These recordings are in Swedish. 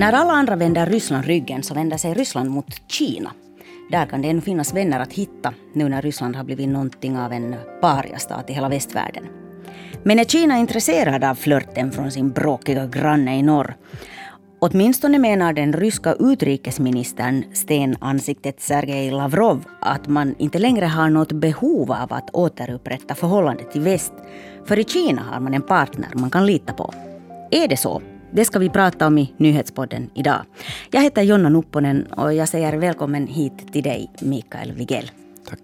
När alla andra vänder Ryssland ryggen så vänder sig Ryssland mot Kina. Där kan det ännu finnas vänner att hitta nu när Ryssland har blivit någonting av en pariastat i hela västvärlden. Men är Kina intresserad av flörten från sin bråkiga granne i norr? Åtminstone menar den ryska utrikesministern stenansiktet Sergej Lavrov att man inte längre har något behov av att återupprätta förhållandet till väst. För i Kina har man en partner man kan lita på. Är det så? Det ska vi prata om i Nyhetspodden idag. Jag heter Jonna Nupponen och jag säger välkommen hit till dig, Mikael Wigell. Tack.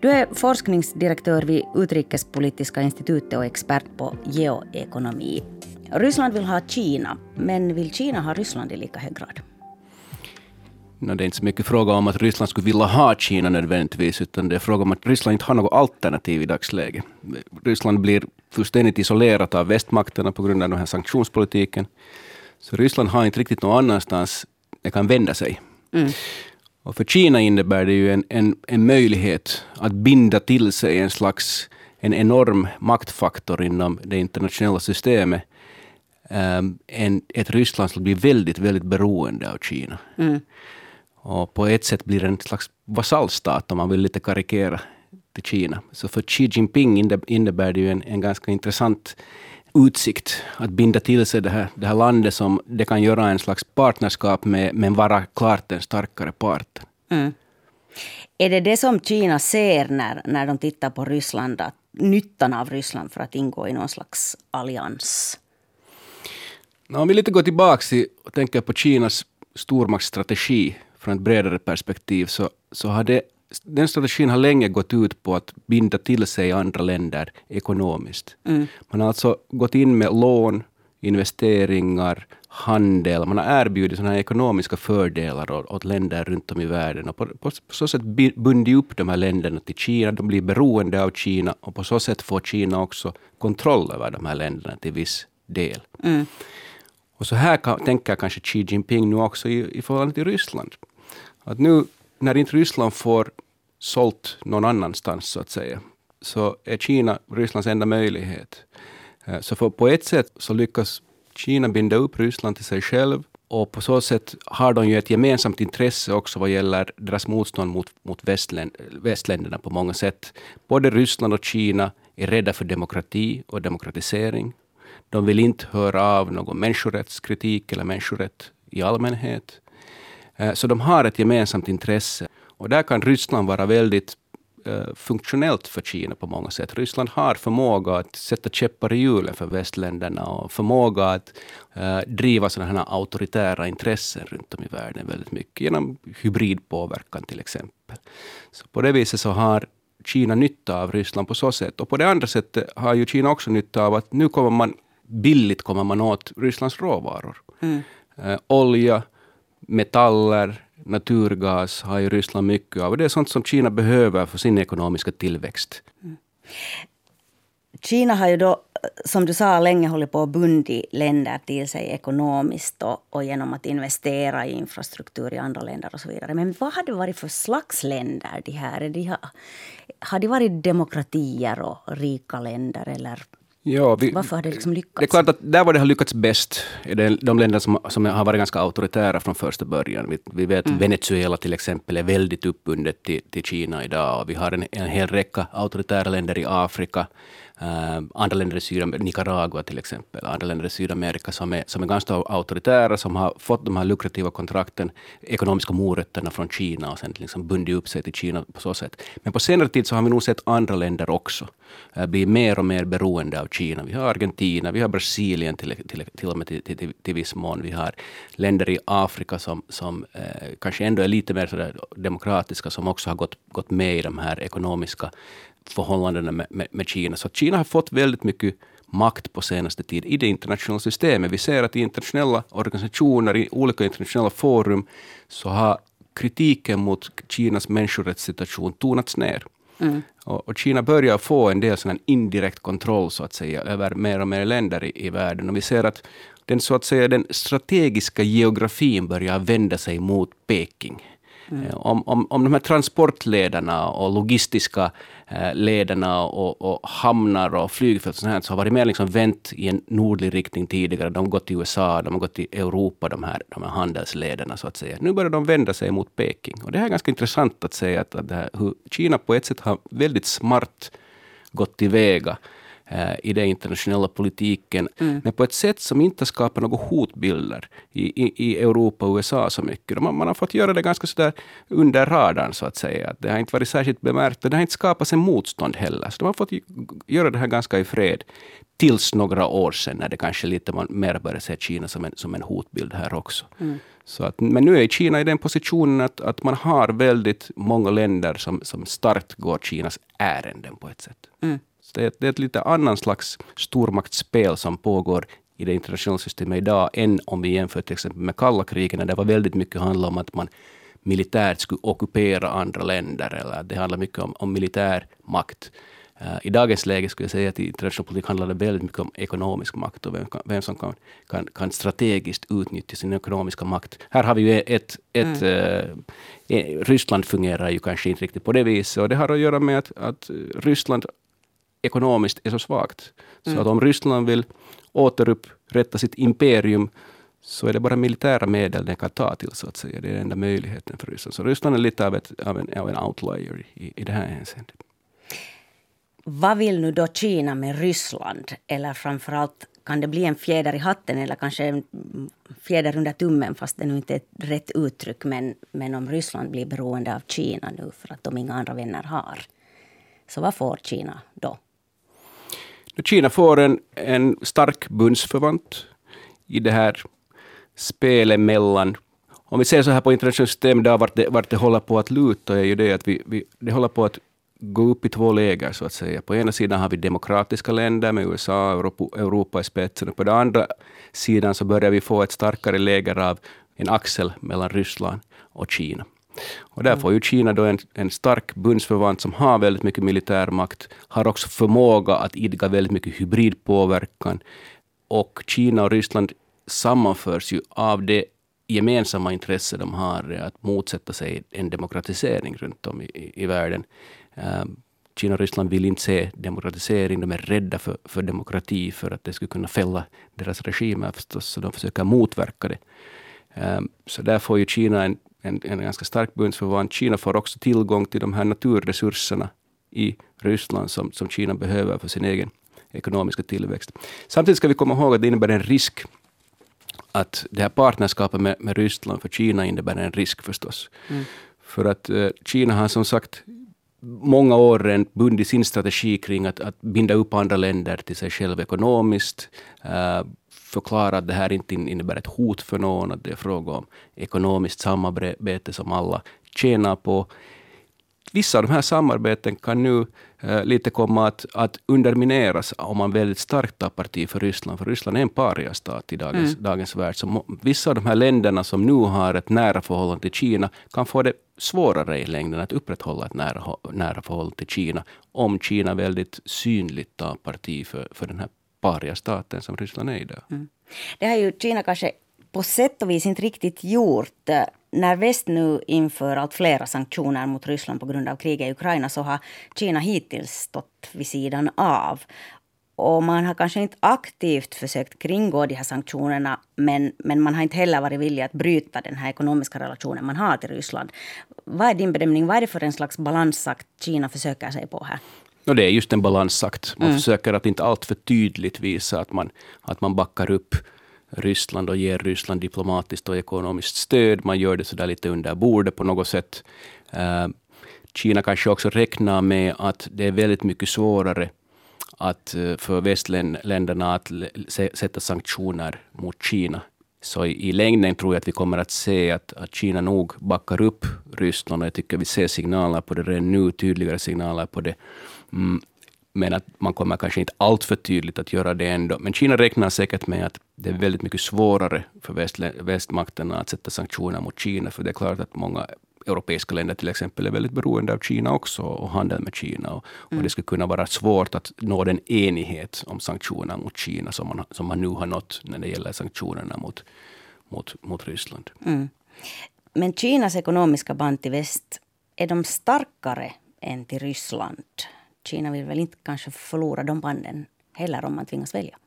Du är forskningsdirektör vid Utrikespolitiska institutet och expert på geoekonomi. Ryssland vill ha Kina, men vill Kina ha Ryssland i lika hög grad? No, det är inte så mycket fråga om att Ryssland skulle vilja ha Kina nödvändigtvis, utan det är fråga om att Ryssland inte har något alternativ i dagsläget. Ryssland blir fullständigt isolerat av västmakterna på grund av den här sanktionspolitiken. Så Ryssland har inte riktigt någon annanstans det kan vända sig. Mm. Och för Kina innebär det ju en, en, en möjlighet att binda till sig en slags en enorm maktfaktor inom det internationella systemet. Um, en, ett Ryssland som blir väldigt, väldigt beroende av Kina. Mm. Och på ett sätt blir det en slags vasallstat, om man vill lite karikera, till Kina. Så för Xi Jinping innebär det ju en, en ganska intressant utsikt att binda till sig det här, det här landet som det kan göra en slags partnerskap med, men vara klart den starkare parten. Mm. Är det det som Kina ser när, när de tittar på Ryssland, att nyttan av Ryssland för att ingå i någon slags allians? Om vi lite går tillbaka och tänker på Kinas stormaktsstrategi från ett bredare perspektiv, så, så har det, den strategin har länge gått ut på att binda till sig andra länder ekonomiskt. Mm. Man har alltså gått in med lån, investeringar, handel. Man har erbjudit såna här ekonomiska fördelar åt, åt länder runt om i världen. Och på, på, på så sätt bundit upp de här länderna till Kina. De blir beroende av Kina och på så sätt får Kina också kontroll över de här länderna till viss del. Mm. Och så här kan, tänker kanske Xi Jinping nu också i, i förhållande till Ryssland. Att nu när inte Ryssland får sålt någon annanstans så att säga, så är Kina Rysslands enda möjlighet. Eh, så för på ett sätt så lyckas Kina binda upp Ryssland till sig själv och på så sätt har de ju ett gemensamt intresse också vad gäller deras motstånd mot, mot västländ, västländerna på många sätt. Både Ryssland och Kina är rädda för demokrati och demokratisering. De vill inte höra av någon människorättskritik eller människorätt i allmänhet. Eh, så de har ett gemensamt intresse. Och där kan Ryssland vara väldigt eh, funktionellt för Kina på många sätt. Ryssland har förmåga att sätta käppar i hjulen för västländerna och förmåga att uh, driva sådana här auktoritära intressen runt om i världen väldigt mycket genom hybridpåverkan till exempel. Så på det viset så har Kina nytta av Ryssland på så sätt. Och på det andra sättet har ju Kina också nytta av att nu kommer man billigt kommer man åt Rysslands råvaror. Mm. Olja, metaller, naturgas har ju Ryssland mycket av. Det är sånt som Kina behöver för sin ekonomiska tillväxt. Mm. Kina har ju då, som du sa, länge hållit på att bundit länder till sig ekonomiskt och, och, genom att investera i infrastruktur i andra länder och så vidare. Men vad har det varit för slags länder de här? De har, har de varit demokratier och rika länder eller Ja, vi, Varför har det liksom lyckats? Det är klart att där var det har lyckats bäst är det de länder som, som har varit ganska auktoritära från första början. Vi, vi vet mm. Venezuela till exempel är väldigt uppbundet till, till Kina idag och vi har en, en hel räcka auktoritära länder i Afrika Uh, andra länder i Sydamerika, Nicaragua till exempel, andra länder i Sydamerika som är, som är ganska auktoritära, som har fått de här lukrativa kontrakten, ekonomiska morötterna från Kina och sen liksom bundit upp sig till Kina på så sätt. Men på senare tid så har vi nog sett andra länder också uh, bli mer och mer beroende av Kina. Vi har Argentina, vi har Brasilien till, till, till och med till, till, till viss mån. Vi har länder i Afrika som, som uh, kanske ändå är lite mer sådär demokratiska, som också har gått, gått med i de här ekonomiska förhållandena med, med, med, Kina. Så Kina har fått väldigt mycket makt på senaste tid i det internationella systemet. Vi ser att i internationella organisationer, i olika internationella forum, så har kritiken mot Kinas människorättssituation tonats ner. Mm. Och, och, Kina börjar få en del sån indirekt kontroll så att säga över mer och mer länder i, i världen. Och vi ser att den, så att säga, den strategiska geografin börjar vända sig mot Peking. Mm. Om, om, om de här transportlederna och logistiska eh, ledarna lederna och, och hamnar och flygfält så har varit mer liksom vänt i en nordlig riktning tidigare. De har gått till USA, de har gått till Europa, de här, de här handelslederna så att säga. Nu börjar de vända sig mot Peking. Och det här är ganska intressant att se att, att här, hur Kina på ett sätt har väldigt smart gått tillväga i den internationella politiken, mm. men på ett sätt som inte skapar några hotbilder i, i, i Europa och USA så mycket. Man, man, har fått göra det ganska sådär under radarn, så att säga. Det har inte varit särskilt bemärkt och det har inte skapats en motstånd heller. Så de har fått göra det här ganska i fred tills några år sedan, när det kanske lite mer började se Kina som en, som en hotbild här också. Mm. Så att, men nu är Kina i den positionen att, att man har väldigt många länder som, som starkt går Kinas ärenden på ett sätt. Mm. Det är, det är ett lite annan slags stormaktsspel som pågår i det internationella systemet idag än om vi jämför till exempel med kalla kriget, när det var väldigt mycket handla om att man militärt skulle ockupera andra länder, eller det handlar mycket om, om militär makt. Uh, I dagens läge skulle jag säga att internationell politik handlar det väldigt mycket om ekonomisk makt och vem, vem som kan, kan, kan, strategiskt utnyttja sin ekonomiska makt. Här har vi ju ett... ett mm. uh, Ryssland fungerar ju kanske inte riktigt på det viset och det har att göra med att, att Ryssland ekonomiskt är så svagt. Så mm. att om Ryssland vill återupprätta sitt imperium så är det bara militära medel den kan ta till, så att säga. Det är den enda möjligheten för Ryssland. Så Ryssland är lite av, ett, av, en, av en outlier i, i det här hänseendet. Vad vill nu då Kina med Ryssland? Eller framförallt, kan det bli en fjäder i hatten eller kanske en fjäder under tummen, fast det nu inte är ett rätt uttryck. Men, men om Ryssland blir beroende av Kina nu för att de inga andra vänner har. Så vad får Kina då? Kina får en, en stark bundsförvant i det här spelet mellan om vi ser så här på internationellt system, där vart det, vart det håller på att luta, är ju det att vi, vi, det håller på att gå upp i två läger, så att säga. På ena sidan har vi demokratiska länder med USA och Europa, Europa i spetsen, och på den andra sidan så börjar vi få ett starkare läger av en axel mellan Ryssland och Kina. Och där får ju Kina då en, en stark bundsförvant som har väldigt mycket militärmakt, har också förmåga att idka väldigt mycket hybridpåverkan. Och Kina och Ryssland sammanförs ju av det gemensamma intresse de har att motsätta sig en demokratisering runt om i, i världen. Um, Kina och Ryssland vill inte se demokratisering. De är rädda för, för demokrati, för att det skulle kunna fälla deras regimer förstås, så de försöker motverka det. Um, så där får ju Kina en en, en ganska stark bundsförvant. Kina får också tillgång till de här naturresurserna i Ryssland som, som Kina behöver för sin egen ekonomiska tillväxt. Samtidigt ska vi komma ihåg att det innebär en risk att det här partnerskapet med, med Ryssland för Kina innebär en risk förstås. Mm. För att eh, Kina har som sagt många år bundit sin strategi kring att, att binda upp andra länder till sig själv ekonomiskt, uh, förklara att det här inte innebär ett hot för någon, att det är fråga om ekonomiskt samarbete som alla tjänar på. Vissa av de här samarbeten kan nu eh, lite komma att, att undermineras om man väldigt starkt tar parti för Ryssland, för Ryssland är en pariastat i dagens, mm. dagens värld. Så vissa av de här länderna som nu har ett nära förhållande till Kina kan få det svårare i längden att upprätthålla ett nära, nära förhållande till Kina, om Kina väldigt synligt tar parti för, för den här pariastaten som Ryssland är idag. Mm. Det har ju Kina kanske på sätt och vis inte riktigt gjort. När väst nu inför allt flera sanktioner mot Ryssland på grund av kriget i Ukraina så har Kina hittills stått vid sidan av. Och man har kanske inte aktivt försökt kringgå de här sanktionerna men, men man har inte heller varit villig att bryta den här ekonomiska relationen man har till Ryssland. Vad är din bedömning? Vad är det för en slags balansakt Kina försöker sig på här? Och det är just en balansakt. Man mm. försöker att inte alltför tydligt visa att man, att man backar upp Ryssland och ger Ryssland diplomatiskt och ekonomiskt stöd. Man gör det så där lite under bordet på något sätt. Uh, Kina kanske också räknar med att det är väldigt mycket svårare att, uh, för västländerna att sätta sanktioner mot Kina. Så i, i längden tror jag att vi kommer att se att, att Kina nog backar upp Ryssland. Och jag tycker vi ser signaler på det redan nu, tydligare signaler på det. Mm, men att man kommer kanske inte allt för tydligt att göra det ändå. Men Kina räknar säkert med att det är väldigt mycket svårare för väst, västmakterna att sätta sanktioner mot Kina, för det är klart att många europeiska länder till exempel är väldigt beroende av Kina också och handel med Kina. Och, mm. och, det skulle kunna vara svårt att nå den enighet om sanktioner mot Kina som man, som man nu har nått när det gäller sanktionerna mot, mot, mot Ryssland. Mm. Men Kinas ekonomiska band till väst, är de starkare än till Ryssland? Kina vill väl inte kanske förlora de banden heller om man tvingas välja?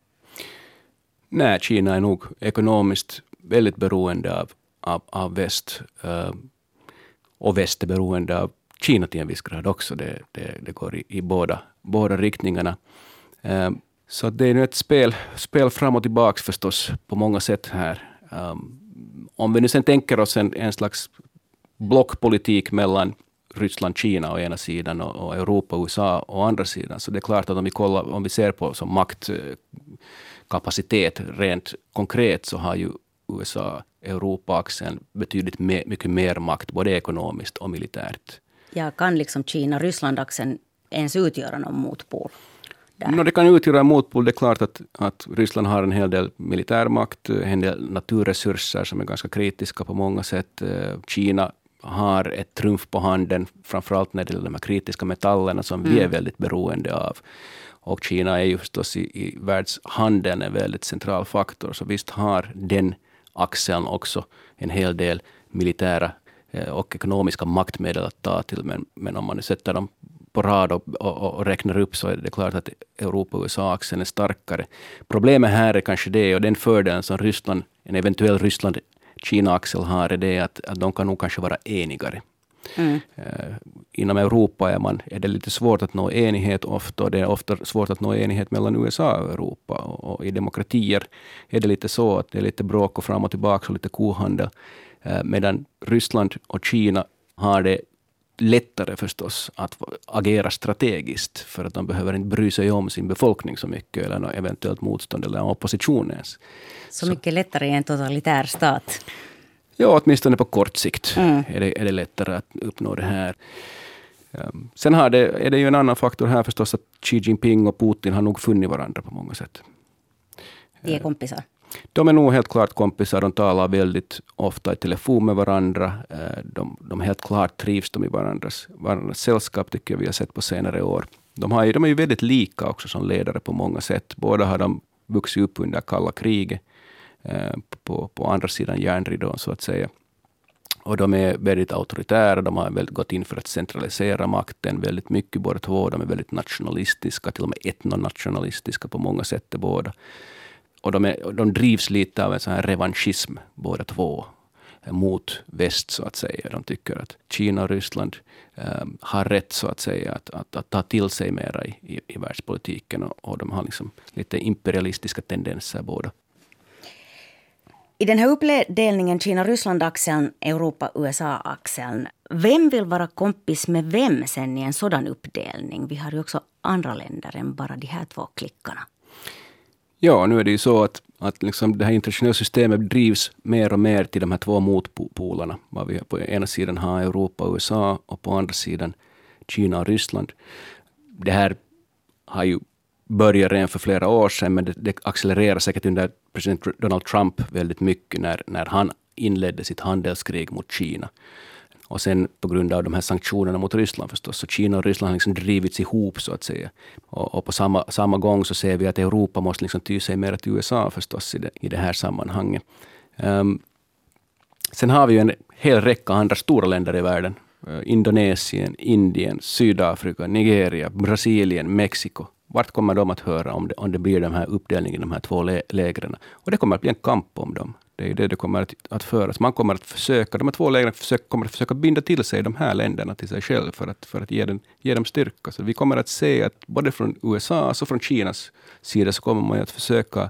Nej, Kina är nog ekonomiskt väldigt beroende av, av, av väst. Uh, och väst är beroende av Kina till en viss grad också. Det, det, det går i, i, båda, båda riktningarna. Uh, så det är nu ett spel, spel fram och tillbaka förstås på många sätt här. Um, om vi nu sen tänker oss en, en slags blockpolitik mellan Ryssland, Kina å ena sidan och, och Europa, USA å andra sidan. Så det är klart att om vi, kollar, om vi ser på som maktkapacitet rent konkret så har ju USA, Europa-axeln betydligt me, mycket mer makt, både ekonomiskt och militärt. Ja, kan liksom Kina-Ryssland-axeln ens utgöra någon motpol? No, det kan utgöra en motpol. Det är klart att, att Ryssland har en hel del militärmakt, en del naturresurser som är ganska kritiska på många sätt. Eh, Kina har ett trumf på handen, framförallt när det gäller de här kritiska metallerna som mm. vi är mm. väldigt beroende av. Och Kina är ju förstås i, i världshandeln en väldigt central faktor, så visst har den axeln också en hel del militära eh, och ekonomiska maktmedel att ta till. Men, men om man sätter dem på rad och, och, och, räknar upp så är det klart att Europa och USA-axeln är starkare. Problemet här är kanske det, och den fördelen som Ryssland, en eventuell Ryssland Kina-axel har, är det att, att de kan nog kanske vara enigare. Mm. Uh, inom Europa är, man, är det lite svårt att nå enighet ofta, och det är ofta svårt att nå enighet mellan USA och Europa. Och, och i demokratier är det lite så att det är lite bråk och fram och tillbaka och lite kohandel. Uh, medan Ryssland och Kina har det lättare förstås att agera strategiskt, för att de behöver inte bry sig om sin befolkning så mycket, eller något eventuellt motstånd eller opposition ens. Så, så mycket lättare i en totalitär stat? Ja, åtminstone på kort sikt mm. är, det, är det lättare att uppnå det här. Um, sen har det, är det ju en annan faktor här förstås, att Xi Jinping och Putin har nog funnit varandra på många sätt. De är kompisar? De är nog helt klart kompisar. De talar väldigt ofta i telefon med varandra. Eh, de, de helt klart trivs de i varandras, varandras sällskap, tycker jag vi har sett på senare år. De, har, de är ju väldigt lika också som ledare på många sätt. Båda har de vuxit upp under kalla kriget, eh, på, på andra sidan järnridån, så att säga. Och de är väldigt auktoritära, de har väldigt gått in för att centralisera makten väldigt mycket, båda två. De är väldigt nationalistiska, till och med etnonationalistiska på många sätt, båda. Och de, är, de drivs lite av en sån här revanschism båda två eh, mot väst så att säga. De tycker att Kina och Ryssland eh, har rätt så att säga att, att, att ta till sig mera i, i, i världspolitiken och, och, de har liksom lite imperialistiska tendenser båda. I den här uppdelningen Kina-Ryssland-axeln, Europa-USA-axeln, vem vill vara kompis med vem sen i en sådan uppdelning? Vi har ju också andra länder än bara de här två klickarna. Ja, nu är det ju så att, att liksom det här internationella systemet drivs mer och mer till de här två motpolerna. Vad vi på ena sidan har Europa och USA och på andra sidan Kina och Ryssland. Det här har ju börjat redan för flera år sedan, men det, det accelererar säkert under president Donald Trump väldigt mycket när, när han inledde sitt handelskrig mot Kina. Och sen på grund av de här sanktionerna mot Ryssland förstås, så Kina och Ryssland har liksom drivits ihop så att säga. Och, och, på samma, samma gång så ser vi att Europa måste liksom ty sig mer till USA förstås i det, i det här sammanhanget. Um, sen har vi ju en hel räcka andra stora länder i världen. Uh, Indonesien, Indien, Sydafrika, Nigeria, Brasilien, Mexiko. Vart kommer de att höra om det, om det blir den här uppdelningen i de här två lägren? Och det kommer att bli en kamp om dem. Det är det det kommer att, att föras. Man kommer att försöka, de här två lägren försöka, kommer att försöka binda till sig de här länderna till sig själv för att, för att ge, den, ge dem styrka. Så vi kommer att se att både från USA och från Kinas sida så kommer man att försöka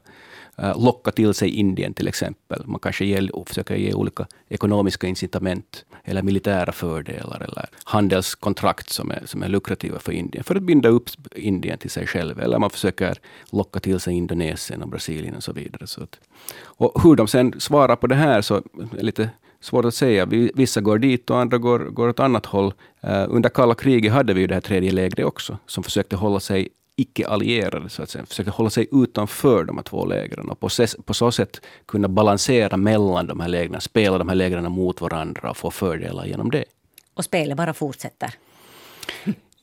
eh, locka till sig Indien till exempel. Man kanske ge, försöker ge olika ekonomiska incitament eller militära fördelar eller handelskontrakt som är, som är lukrativa för Indien för att binda upp Indien till sig själv. Eller man försöker locka till sig Indonesien och Brasilien och så vidare. Så att, och hur de sen Svara på det här så är lite svårt att säga. Vissa går dit och andra går, går åt annat håll. Uh, under kalla kriget hade vi ju det här tredje lägret också, som försökte hålla sig icke-allierade, så att säga, försökte hålla sig utanför de här två lägren och på, på så sätt kunna balansera mellan de här lägren, spela de här lägren mot varandra och få fördelar genom det. Och spelet bara fortsätter?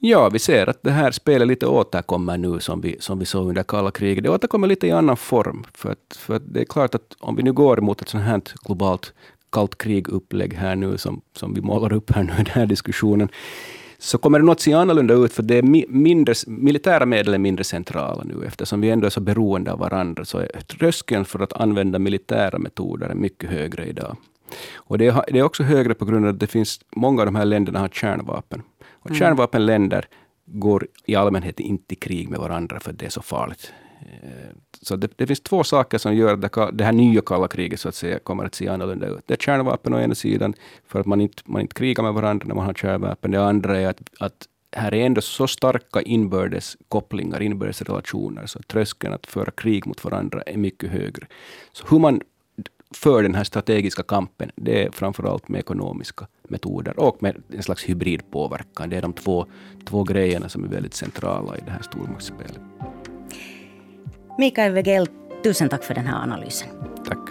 Ja, vi ser att det här spelet lite återkommer nu som vi, som vi såg under kalla kriget. Det återkommer lite i annan form. För att, för att det är klart att om vi nu går mot ett sånt här globalt kallt krig-upplägg här nu, som, som vi målar upp här nu i den här diskussionen, så kommer det nog att se annorlunda ut, för det är mindre, militära medel är mindre centrala nu, eftersom vi ändå är så beroende av varandra, så är tröskeln för att använda militära metoder mycket högre idag. Och det är, det är också högre på grund av att det finns, många av de här länderna har kärnvapen. Och mm. Kärnvapenländer går i allmänhet inte i krig med varandra, för det är så farligt. Eh, så det, det, finns två saker som gör att det här nya kalla kriget så att säga, kommer att se annorlunda ut. Det är kärnvapen å ena sidan, för att man inte, man inte krigar med varandra när man har kärnvapen. Det andra är att, att här är ändå så starka inbördes kopplingar, inbördes relationer, så tröskeln att föra krig mot varandra är mycket högre. Så hur man för den här strategiska kampen, det är framförallt med ekonomiska metoder och med en slags hybridpåverkan. Det är de två, två grejerna som är väldigt centrala i det här stormaktsspelet. Mikael Wegel, tusen tack för den här analysen. Tack.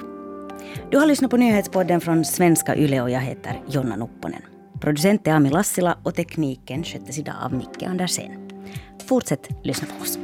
Du har lyssnat på nyhetspodden från svenska YLE och jag heter Jonna Nupponen. Producent är Ami Lassila och tekniken sköttes idag av Micke Andersén. Fortsätt lyssna på oss.